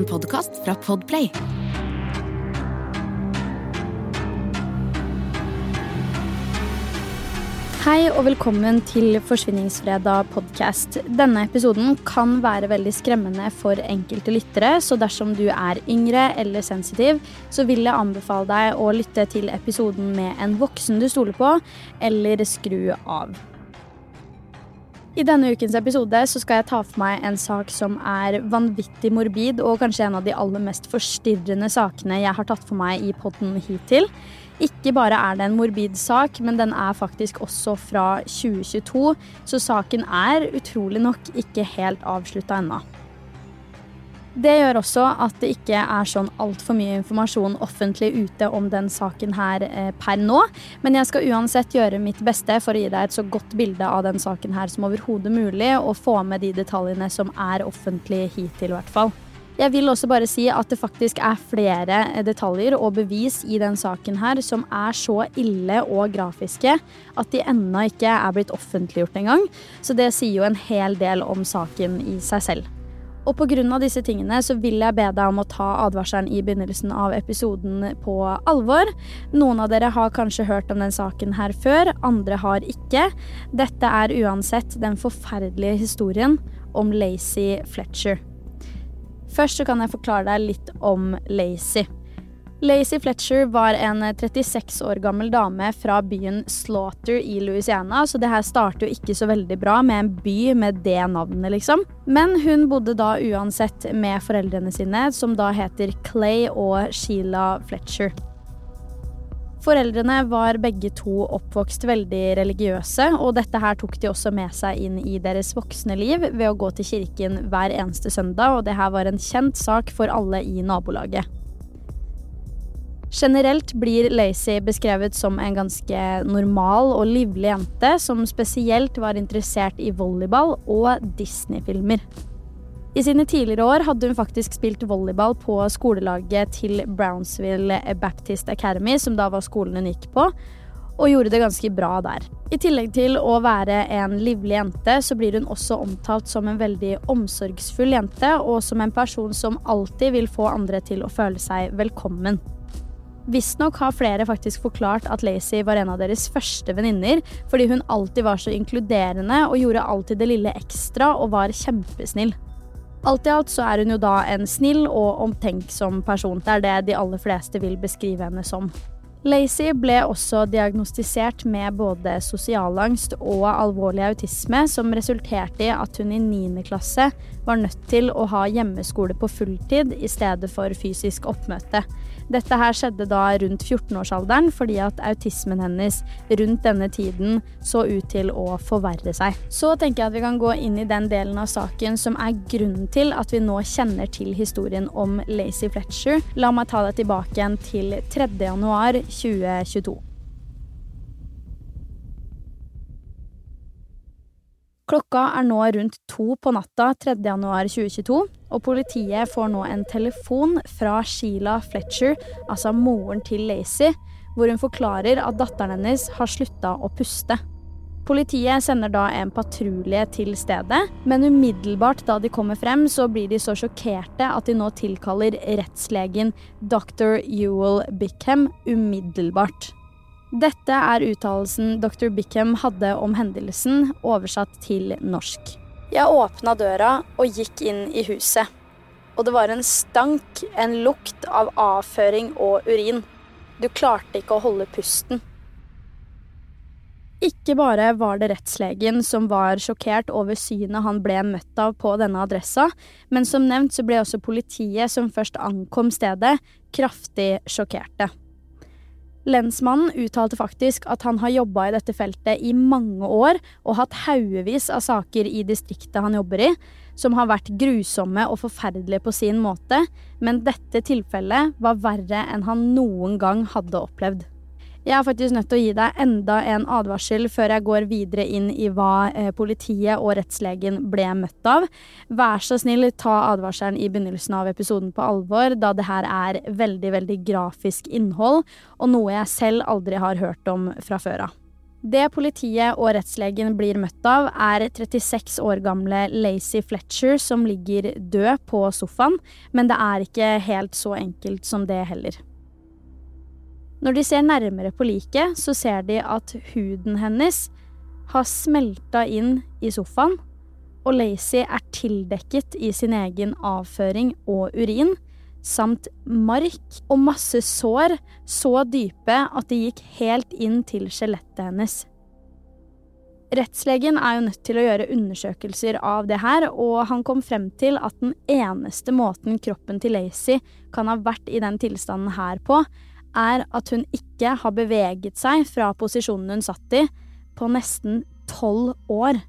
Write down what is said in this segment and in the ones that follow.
En podkast fra Podplay. Hei og velkommen til Forsvinningsfredag podkast. Denne episoden kan være veldig skremmende for enkelte lyttere, så dersom du er yngre eller sensitiv, så vil jeg anbefale deg å lytte til episoden med en voksen du stoler på, eller skru av. I denne ukens episode så skal jeg ta for meg en sak som er vanvittig morbid, og kanskje en av de aller mest forstyrrende sakene jeg har tatt for meg i podden hittil. Ikke bare er det en morbid sak, men den er faktisk også fra 2022, så saken er utrolig nok ikke helt avslutta ennå. Det gjør også at det ikke er sånn altfor mye informasjon offentlig ute om den saken her eh, per nå, men jeg skal uansett gjøre mitt beste for å gi deg et så godt bilde av den saken her som overhodet mulig, og få med de detaljene som er offentlige hittil, i hvert fall. Jeg vil også bare si at det faktisk er flere eh, detaljer og bevis i den saken her som er så ille og grafiske at de ennå ikke er blitt offentliggjort engang. Så det sier jo en hel del om saken i seg selv. Og pga. disse tingene så vil jeg be deg om å ta advarselen i begynnelsen av episoden på alvor. Noen av dere har kanskje hørt om den saken her før, andre har ikke. Dette er uansett den forferdelige historien om Lacey Fletcher. Først så kan jeg forklare deg litt om Lacey. Lacey Fletcher var en 36 år gammel dame fra byen Slaughter i Louisiana, så det her starter jo ikke så veldig bra med en by med det navnet, liksom. Men hun bodde da uansett med foreldrene sine, som da heter Clay og Sheila Fletcher. Foreldrene var begge to oppvokst veldig religiøse, og dette her tok de også med seg inn i deres voksne liv ved å gå til kirken hver eneste søndag, og det her var en kjent sak for alle i nabolaget. Generelt blir Lacey beskrevet som en ganske normal og livlig jente som spesielt var interessert i volleyball og Disney-filmer. I sine tidligere år hadde hun faktisk spilt volleyball på skolelaget til Brownsville Baptist Academy, som da var skolen hun gikk på, og gjorde det ganske bra der. I tillegg til å være en livlig jente, så blir hun også omtalt som en veldig omsorgsfull jente, og som en person som alltid vil få andre til å føle seg velkommen. Visstnok har flere faktisk forklart at Lacey var en av deres første venninner, fordi hun alltid var så inkluderende og gjorde alltid det lille ekstra og var kjempesnill. Alt i alt så er hun jo da en snill og omtenksom person. Det er det de aller fleste vil beskrive henne som. Lacey ble også diagnostisert med både sosialangst og alvorlig autisme, som resulterte i at hun i 9. klasse var nødt til å ha hjemmeskole på fulltid i stedet for fysisk oppmøte. Dette her skjedde da rundt 14-årsalderen, fordi at autismen hennes rundt denne tiden så ut til å forverre seg. Så tenker jeg at vi kan gå inn i den delen av saken som er grunnen til at vi nå kjenner til historien om Lacey Fletcher. La meg ta deg tilbake igjen til 3. januar 2022. Klokka er nå rundt to på natta 3. januar 2022, og politiet får nå en telefon fra Sheila Fletcher, altså moren til Lacey, hvor hun forklarer at datteren hennes har slutta å puste. Politiet sender da en patrulje til stedet, men umiddelbart da de kommer frem, så blir de så sjokkerte at de nå tilkaller rettslegen dr. Ewell Bickham umiddelbart. Dette er uttalelsen dr. Bickham hadde om hendelsen, oversatt til norsk. Jeg åpna døra og gikk inn i huset. Og det var en stank, en lukt av avføring og urin. Du klarte ikke å holde pusten. Ikke bare var det rettslegen som var sjokkert over synet han ble møtt av på denne adressa, men som nevnt så ble også politiet som først ankom stedet, kraftig sjokkerte. Lensmannen uttalte faktisk at han har jobba i dette feltet i mange år og hatt haugevis av saker i distriktet han jobber i, som har vært grusomme og forferdelige på sin måte, men dette tilfellet var verre enn han noen gang hadde opplevd. Jeg er faktisk nødt til å gi deg enda en advarsel før jeg går videre inn i hva eh, politiet og rettslegen ble møtt av. Vær så snill, ta advarselen i begynnelsen av episoden på alvor, da det her er veldig, veldig grafisk innhold, og noe jeg selv aldri har hørt om fra før av. Det politiet og rettslegen blir møtt av, er 36 år gamle Lacey Fletcher som ligger død på sofaen, men det er ikke helt så enkelt som det heller. Når de ser nærmere på liket, så ser de at huden hennes har smelta inn i sofaen, og Lacey er tildekket i sin egen avføring og urin, samt mark og masse sår så dype at de gikk helt inn til skjelettet hennes. Rettslegen er jo nødt til å gjøre undersøkelser av det her, og han kom frem til at den eneste måten kroppen til Lacey kan ha vært i den tilstanden her på, er at hun ikke har beveget seg fra posisjonen hun satt i, på nesten tolv år.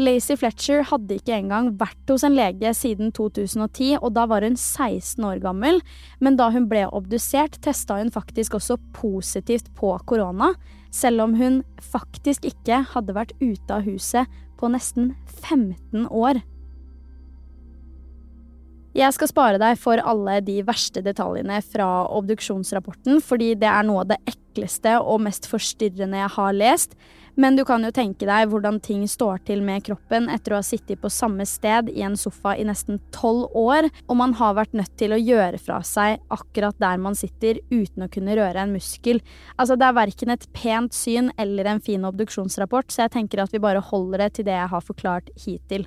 Lacey Fletcher hadde ikke engang vært hos en lege siden 2010, og da var hun 16 år gammel, men da hun ble obdusert, testa hun faktisk også positivt på korona, selv om hun faktisk ikke hadde vært ute av huset på nesten 15 år. Jeg skal spare deg for alle de verste detaljene fra obduksjonsrapporten, fordi det er noe av det ekleste og mest forstyrrende jeg har lest. Men du kan jo tenke deg hvordan ting står til med kroppen etter å ha sittet på samme sted i en sofa i nesten tolv år, og man har vært nødt til å gjøre fra seg akkurat der man sitter uten å kunne røre en muskel. Altså, det er verken et pent syn eller en fin obduksjonsrapport, så jeg tenker at vi bare holder det til det jeg har forklart hittil.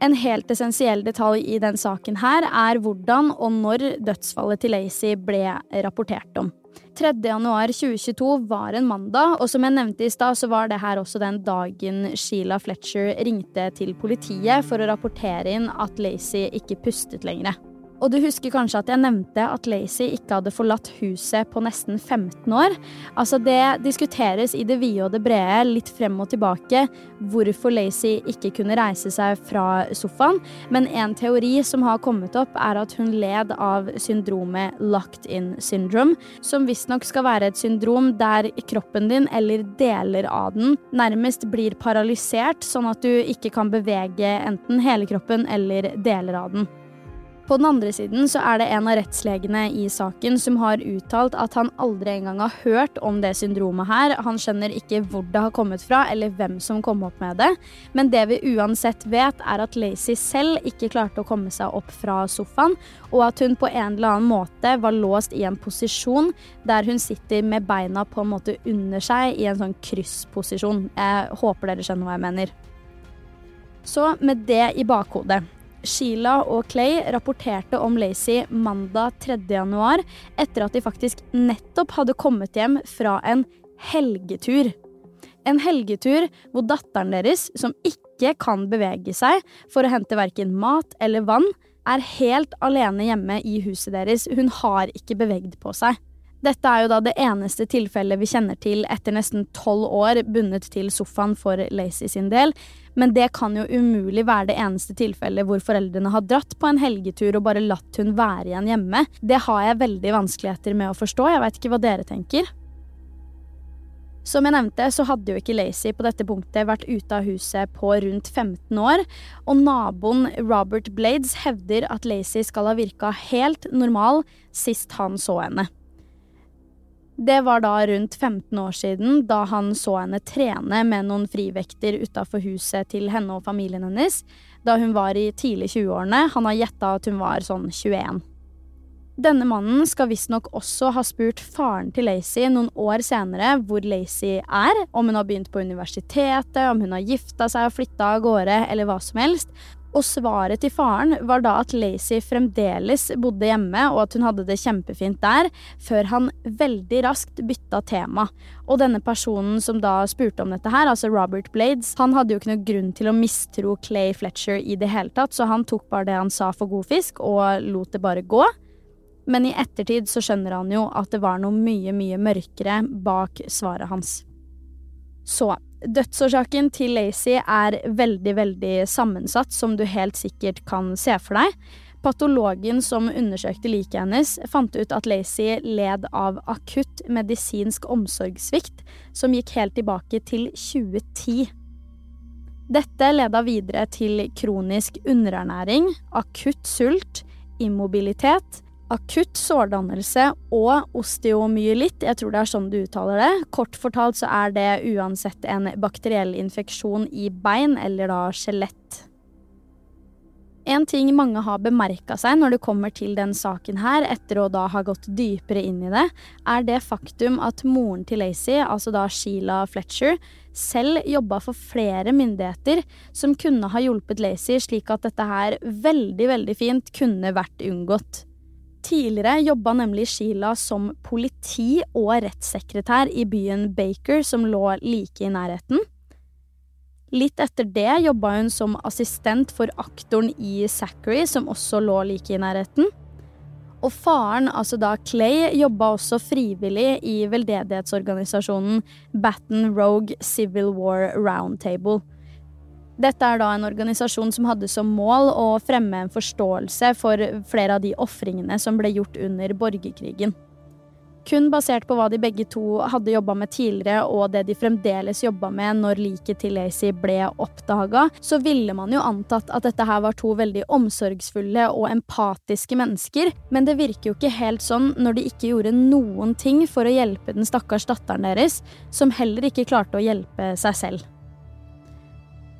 En helt essensiell detalj i den saken her er hvordan og når dødsfallet til Lacey ble rapportert om. 3.1.2022 var en mandag, og som jeg nevnte i stad, så var det her også den dagen Sheila Fletcher ringte til politiet for å rapportere inn at Lacey ikke pustet lenger. Og du husker kanskje at jeg nevnte at Lacey ikke hadde forlatt huset på nesten 15 år? Altså Det diskuteres i det vide og det brede, litt frem og tilbake, hvorfor Lacey ikke kunne reise seg fra sofaen. Men en teori som har kommet opp, er at hun led av syndromet locked in syndrome, som visstnok skal være et syndrom der kroppen din, eller deler av den, nærmest blir paralysert, sånn at du ikke kan bevege enten hele kroppen eller deler av den. På den andre siden så er det en av rettslegene i saken som har uttalt at han aldri engang har hørt om det syndromet her. Han skjønner ikke hvor det har kommet fra, eller hvem som kom opp med det. Men det vi uansett vet, er at Lacey selv ikke klarte å komme seg opp fra sofaen, og at hun på en eller annen måte var låst i en posisjon der hun sitter med beina på en måte under seg i en sånn kryssposisjon. Jeg håper dere skjønner hva jeg mener. Så med det i bakhodet Sheila og Clay rapporterte om Lacey mandag 3.1 etter at de faktisk nettopp hadde kommet hjem fra en helgetur. En helgetur hvor datteren deres, som ikke kan bevege seg for å hente verken mat eller vann, er helt alene hjemme i huset deres. Hun har ikke bevegd på seg. Dette er jo da det eneste tilfellet vi kjenner til etter nesten tolv år bundet til sofaen for Lacey sin del, men det kan jo umulig være det eneste tilfellet hvor foreldrene har dratt på en helgetur og bare latt hun være igjen hjemme. Det har jeg veldig vanskeligheter med å forstå, jeg veit ikke hva dere tenker. Som jeg nevnte, så hadde jo ikke Lacey på dette punktet vært ute av huset på rundt 15 år, og naboen Robert Blades hevder at Lacey skal ha virka helt normal sist han så henne. Det var da rundt 15 år siden, da han så henne trene med noen frivekter utafor huset til henne og familien hennes, da hun var i tidlig 20-årene. Han har gjetta at hun var sånn 21. Denne mannen skal visstnok også ha spurt faren til Lacey noen år senere hvor Lacey er, om hun har begynt på universitetet, om hun har gifta seg og flytta av gårde, eller hva som helst. Og svaret til faren var da at Lacey fremdeles bodde hjemme, og at hun hadde det kjempefint der, før han veldig raskt bytta tema. Og denne personen som da spurte om dette her, altså Robert Blades, han hadde jo ikke noe grunn til å mistro Clay Fletcher i det hele tatt, så han tok bare det han sa for god fisk, og lot det bare gå. Men i ettertid så skjønner han jo at det var noe mye, mye mørkere bak svaret hans. Så dødsårsaken til Lacey er veldig, veldig sammensatt, som du helt sikkert kan se for deg. Patologen som undersøkte liket hennes, fant ut at Lacey led av akutt medisinsk omsorgssvikt, som gikk helt tilbake til 2010. Dette leda videre til kronisk underernæring, akutt sult, immobilitet, akutt sårdannelse og osteomyelitt, jeg tror det er sånn du uttaler det. Kort fortalt så er det uansett en bakteriell infeksjon i bein eller da skjelett. En ting mange har bemerka seg når det kommer til den saken her, etter å da ha gått dypere inn i det, er det faktum at moren til Lacey, altså da Sheila Fletcher, selv jobba for flere myndigheter som kunne ha hjulpet Lacey slik at dette her veldig, veldig fint kunne vært unngått. Tidligere jobba nemlig Sheila som politi og rettssekretær i byen Baker, som lå like i nærheten. Litt etter det jobba hun som assistent for aktoren i Zachary, som også lå like i nærheten. Og faren, altså da Clay, jobba også frivillig i veldedighetsorganisasjonen Baton Rogue Civil War Roundtable. Dette er da en organisasjon som hadde som mål å fremme en forståelse for flere av de ofringene som ble gjort under borgerkrigen. Kun basert på hva de begge to hadde jobba med tidligere, og det de fremdeles jobba med når liket til Lacey ble oppdaga, så ville man jo antatt at dette her var to veldig omsorgsfulle og empatiske mennesker, men det virker jo ikke helt sånn når de ikke gjorde noen ting for å hjelpe den stakkars datteren deres, som heller ikke klarte å hjelpe seg selv.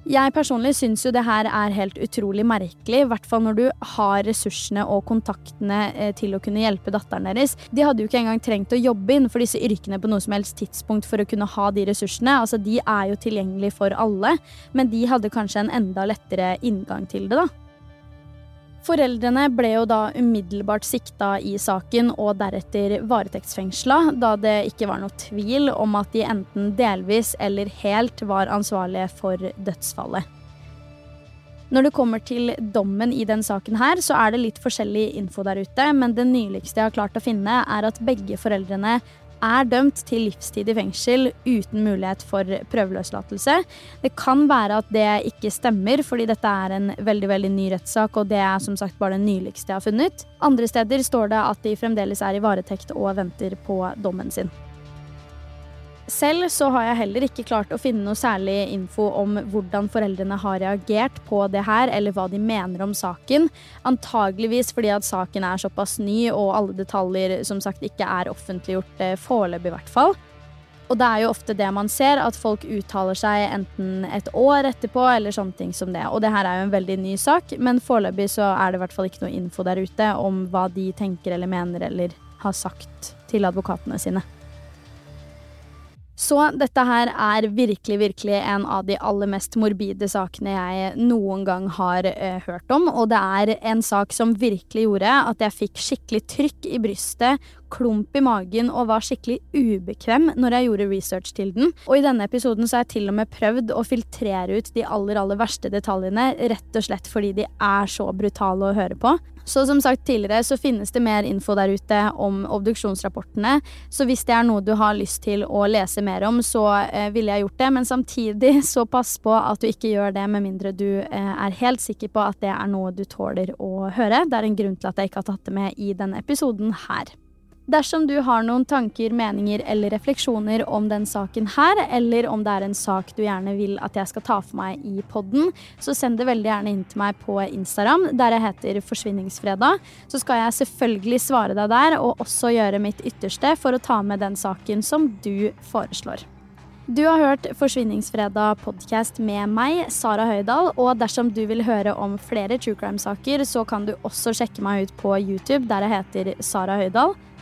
Jeg personlig syns jo det her er helt utrolig merkelig, i hvert fall når du har ressursene og kontaktene eh, til å kunne hjelpe datteren deres. De hadde jo ikke engang trengt å jobbe innenfor disse yrkene på noe som helst tidspunkt for å kunne ha de ressursene. Altså, de er jo tilgjengelige for alle, men de hadde kanskje en enda lettere inngang til det, da. Foreldrene ble jo da umiddelbart sikta i saken og deretter varetektsfengsla, da det ikke var noe tvil om at de enten delvis eller helt var ansvarlige for dødsfallet. Når det kommer til dommen i den saken her, så er det litt forskjellig info der ute, men det nyligste jeg har klart å finne, er at begge foreldrene er dømt til livstid i fengsel uten mulighet for prøveløslatelse. Det kan være at det ikke stemmer, fordi dette er en veldig veldig ny rettssak, og det er som sagt bare den nyligste jeg har funnet. Andre steder står det at de fremdeles er i varetekt og venter på dommen sin. Selv så har jeg heller ikke klart å finne noe særlig info om hvordan foreldrene har reagert på det her, eller hva de mener om saken. Antageligvis fordi at saken er såpass ny og alle detaljer som sagt ikke er offentliggjort eh, foreløpig, i hvert fall. Og det er jo ofte det man ser, at folk uttaler seg enten et år etterpå eller sånne ting som det. Og det her er jo en veldig ny sak, men foreløpig så er det i hvert fall ikke noe info der ute om hva de tenker eller mener eller har sagt til advokatene sine. Så dette her er virkelig, virkelig en av de aller mest morbide sakene jeg noen gang har uh, hørt om, og det er en sak som virkelig gjorde at jeg fikk skikkelig trykk i brystet, klump i magen og var skikkelig ubekvem når jeg gjorde research til den. Og i denne episoden så har jeg til og med prøvd å filtrere ut de aller, aller verste detaljene, rett og slett fordi de er så brutale å høre på. Så som sagt tidligere så finnes det mer info der ute om obduksjonsrapportene. Så hvis det er noe du har lyst til å lese mer om, så eh, ville jeg gjort det. Men samtidig så pass på at du ikke gjør det med mindre du eh, er helt sikker på at det er noe du tåler å høre. Det er en grunn til at jeg ikke har tatt det med i denne episoden her. Dersom du har noen tanker, meninger eller refleksjoner om den saken her, eller om det er en sak du gjerne vil at jeg skal ta for meg i podden, så send det veldig gjerne inn til meg på Instagram, der jeg heter Forsvinningsfredag. Så skal jeg selvfølgelig svare deg der, og også gjøre mitt ytterste for å ta med den saken som du foreslår. Du har hørt Forsvinningsfredag podkast med meg, Sara Høydahl. Og dersom du vil høre om flere true crime-saker, så kan du også sjekke meg ut på YouTube, der jeg heter Sara Høydahl.